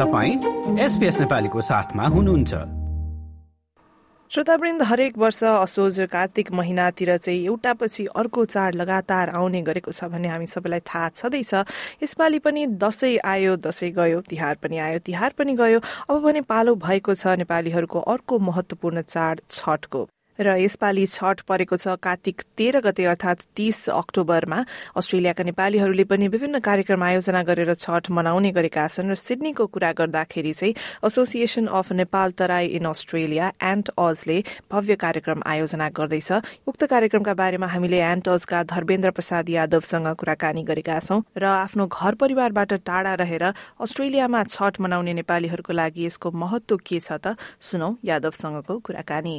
तपाईँ एसपिएस नेपालीको साथमा हुनुहुन्छ। श्रोतावृन्द हरेक वर्ष असोज कार्तिक महिनातिर चाहिँ एउटा पछि अर्को चाड लगातार आउने गरेको छ भन्ने हामी सबैलाई थाहा छँदैछ। यसपालि पनि दसैँ आयो दसैँ गयो तिहार पनि आयो तिहार पनि गयो। अब भने पालो भएको छ नेपालीहरूको अर्को महत्वपूर्ण चाड छठको। र यसपालि छठ परेको छ कार्तिक तेह्र गते अर्थात तीस अक्टोबरमा। अस्ट्रेलियाका नेपालीहरूले पनि विभिन्न कार्यक्रम आयोजना गरेर छठ मनाउने गरेका छन् र सिडनीको कुरा गर्दाखेरि चाहिँ association of Nepal Terai in Australia ain't अजले भव्य कार्यक्रम आयोजना गर्दैछ। उक्त कार्यक्रमका बारेमा हामीले एन्ट अजका धर्मेन्द्र प्रसाद यादवसँग कुराकानी गरेका छौं र आफ्नो घर परिवारबाट टाढा रहेर अस्ट्रेलियामा छठ मनाउने नेपालीहरूको लागि यसको महत्व के छ त सुनौ यादवसँगको कुराकानी।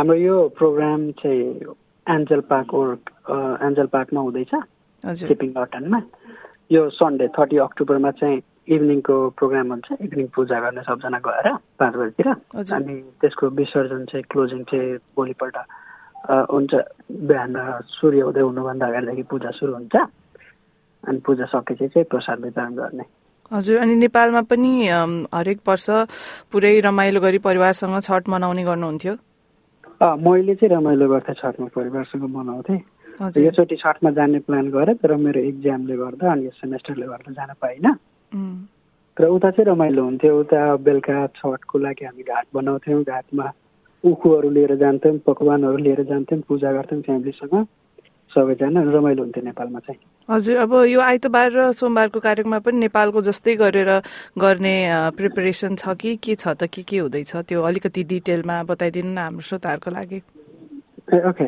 हाम्रो यो प्रोग्राम चाहिँ एन्जल पार्क वर्क एन्जल पार्कमा हुँदैछ। सिपिङ लटनमा यो सन्डे थर्टी अक्टोबरमा चाहिँ इभिनिङको प्रोग्राम हुन्छ। इभिनिङ पूजा गर्ने सबजना गएर पाँच बजीतिर। अनि त्यसको विसर्जन चाहिँ क्लोजिङ चाहिँ भोलिपल्ट हुन्छ। बिहान सूर्य उदय हुनुभन्दा अगाडिदेखि पूजा सुरु हुन्छ। अनि पूजा सकेपछि चाहिँ प्रसाद वितरण गर्ने। हजुर। अनि नेपालमा पनि हरेक वर्ष पुरै रमाइलो गरी परिवारसँग छठ मनाउने गर्नुहुन्थ्यो। मैले चाहिँ रमाइलो गर्थेँ छठमा परिवारसँग मनाउँथेँ। योचोटि छठमा जाने प्लान गरेँ तर मेरो इक्जामले गर्दा अनि यो सेमेस्टरले गर्दा जान पाइनँ। तर उता चाहिँ रमाइलो हुन्थ्यो। उता बेलुका छठको लागि हामी घाट बनाउँथ्यौँ। घाटमा उखुहरू लिएर जान्थ्यौँ पकवानहरू लिएर जान्थ्यौँ पूजा गर्थ्यौँ फ्यामिलीसँग। सबैजना रमाइलो हुन्थ्यो नेपालमा चाहिँ। हजुर अब यो आइतबार र सोमबारको कार्यक्रममा पनि नेपालको जस्तै गरेर गर्ने प्रिपरेसन छ कि के छ त के के हुँदैछ त्यो अलिकति डिटेलमा बताइदिनु न हाम्रो श्रोताहरूको लागि। ओके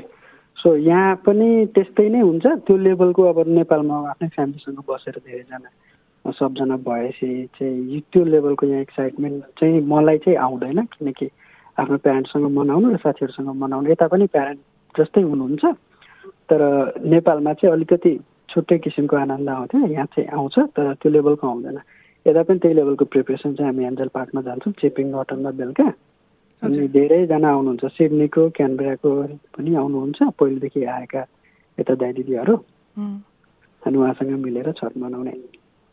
सो यहाँ पनि त्यस्तै नै हुन्छ। त्यो लेभलको अब नेपालमा आफ्नै फ्यामिलीसँग बसेर धेरैजना सबजना भएपछि चाहिँ त्यो लेभलको यहाँ एक्साइटमेन्ट चाहिँ मलाई चाहिँ आउँदैन। किनकि आफ्नो प्यारेन्टसँग मनाउनु र साथीहरूसँग मनाउनु यता पनि प्यारेन्ट जस्तै हुनुहुन्छ। तर नेपालमा चाहिँ अलिकति छुट्टै किसिमको आनन्द आउँथ्यो यहाँ चाहिँ आउँछ तर त्यो लेभलको आउँदैन। यता पनि त्यही लेभलको प्रिपरेसन चाहिँ हामी एन्जल पार्कमा जान्छौँ चेपिङ नटनमा बेलुका। अनि धेरैजना आउनुहुन्छ सिडनीको क्यानबेराको पनि आउनुहुन्छ पहिलेदेखि आएका यता दाइ दिदीहरू अनि उहाँसँग मिलेर छठ मनाउने।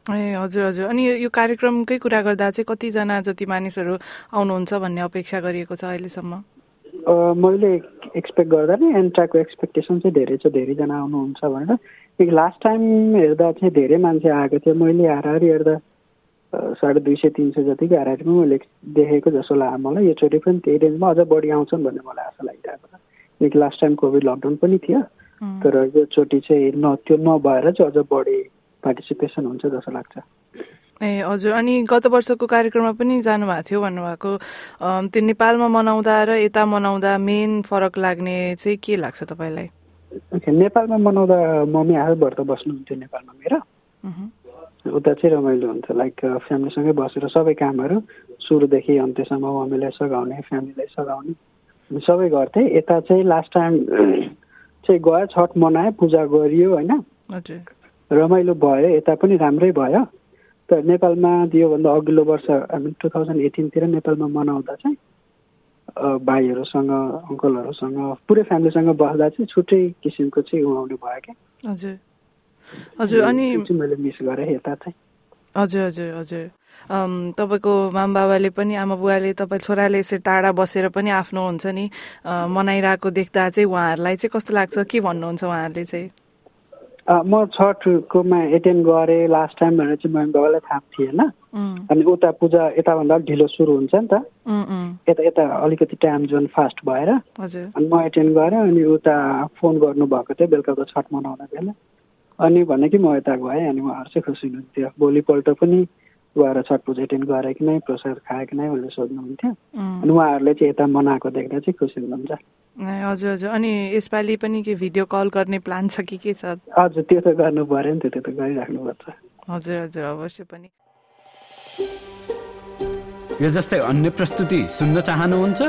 ए हजुर हजुर। अनि यो कार्यक्रमकै कुरा गर्दा चाहिँ कतिजना जति मानिसहरू आउनुहुन्छ भन्ने अपेक्षा गरिएको छ अहिलेसम्म? मैले एक्सपेक्ट गर्दा नै एन्ट्राको एक्सपेक्टेसन चाहिँ धेरै छ धेरैजना आउनुहुन्छ भनेर। लास्ट टाइम हेर्दा चाहिँ धेरै मान्छे आएको थियो। मैले हाराहारी हेर्दा साढे दुई सय तिन सय जतिको हाराहारीमा मैले देखेको जस्तो लाग्यो मलाई। योचोटि पनि त्यही रेन्जमा अझ बढी आउँछन् भन्ने मलाई आशा लागिरहेको छ। किनकि लास्ट टाइम कोभिड लकडाउन पनि थियो। तर योचोटि चाहिँ न त्यो नभएर चाहिँ अझ बढी पार्टिसिपेसन हुन्छ जस्तो लाग्छ। ए हजुर। अनि गत वर्षको कार्यक्रममा पनि जानुभएको थियो भन्नुभएको। त्यो नेपालमा मनाउँदा र यता मनाउँदा मेन फरक लाग्ने चाहिँ के लाग्छ तपाईँलाई? नेपालमा मनाउँदा मम्मी आफैबाट त बस्नुहुन्थ्यो नेपालमा मेरो। उता चाहिँ रमाइलो हुन्छ लाइक फ्यामिलीसँगै बसेर सबै कामहरू सुरुदेखि अन्त्यसम्म मम्मीलाई सघाउने फ्यामिलीलाई सघाउने। सबै गर्थेँ। यता चाहिँ लास्ट टाइम चाहिँ गयो छठ मनायो पूजा गरियो होइन? रमाइलो भयो यता पनि राम्रै भयो। तर नेपालमा योभन्दा अघिल्लो वर्ष हामी टु थाउजन्ड एटिनतिर नेपालमा मनाउँदा चाहिँ भाइहरूसँग अङ्कलहरूसँग पुरै फ्यामिलीसँग बस्दा चाहिँ छुट्टै किसिमको चाहिँ उहाँले भयो क्या। हजुर। हजुर अनि मैले मिस गरेँ यता चाहिँ। हजुर हजुर हजुर। तपाईँको माम बाबाले पनि आमा बुवाले तपाईँ छोराले यसरी टाढा बसेर पनि आफ्नो हुन्छ नि मनाइरहेको देख्दा चाहिँ उहाँहरूलाई चाहिँ कस्तो लाग्छ? के भन्नुहुन्छ उहाँहरूले चाहिँ? म छठकोमा एटेन्ड गरेँ। लास्ट टाइम भनेर चाहिँ मम्मी बाबालाई थाहा थिएन। अनि उता पूजा यताभन्दा ढिलो सुरु हुन्छ नि त। यता यता अलिकति टाइम जोन फास्ट भएर। अनि म एटेन्ड गरेँ अनि उता फोन गर्नुभएको थियो बेलुकाको छठ मनाउन बेला। अनि भने कि म यता गएँ अनि उहाँहरू चाहिँ खुसी हुनुहुन्थ्यो। भोलिपल्ट पनि गएर छठ पूजा एटेन्ड गरेँ कि नै प्रसाद खायो कि नै भनेर सोध्नुहुन्थ्यो। अनि उहाँहरूले चाहिँ यता मनाएको देख्दा चाहिँ खुसी हुनुहुन्छ। हजुर हजुर। अनि यसपालि पनि के भिडियो कल गर्ने प्लान छ कि के छ? हजुर त्यो त गर्नु पर्यो नि त्यो त गरिराख्नुपर्छ हजुर हजुर। अवश्य पनि। यो जस्तै अन्य प्रस्तुति सुन्न चाहनुहुन्छ?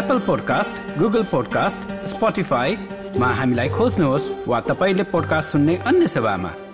एप्पल पोडकास्ट गुगल पोडकास्ट स्पोटिफाईमा हामीलाई खोज्नुहोस् वा तपाईँले पोडकास्ट सुन्ने अन्य सेवामा।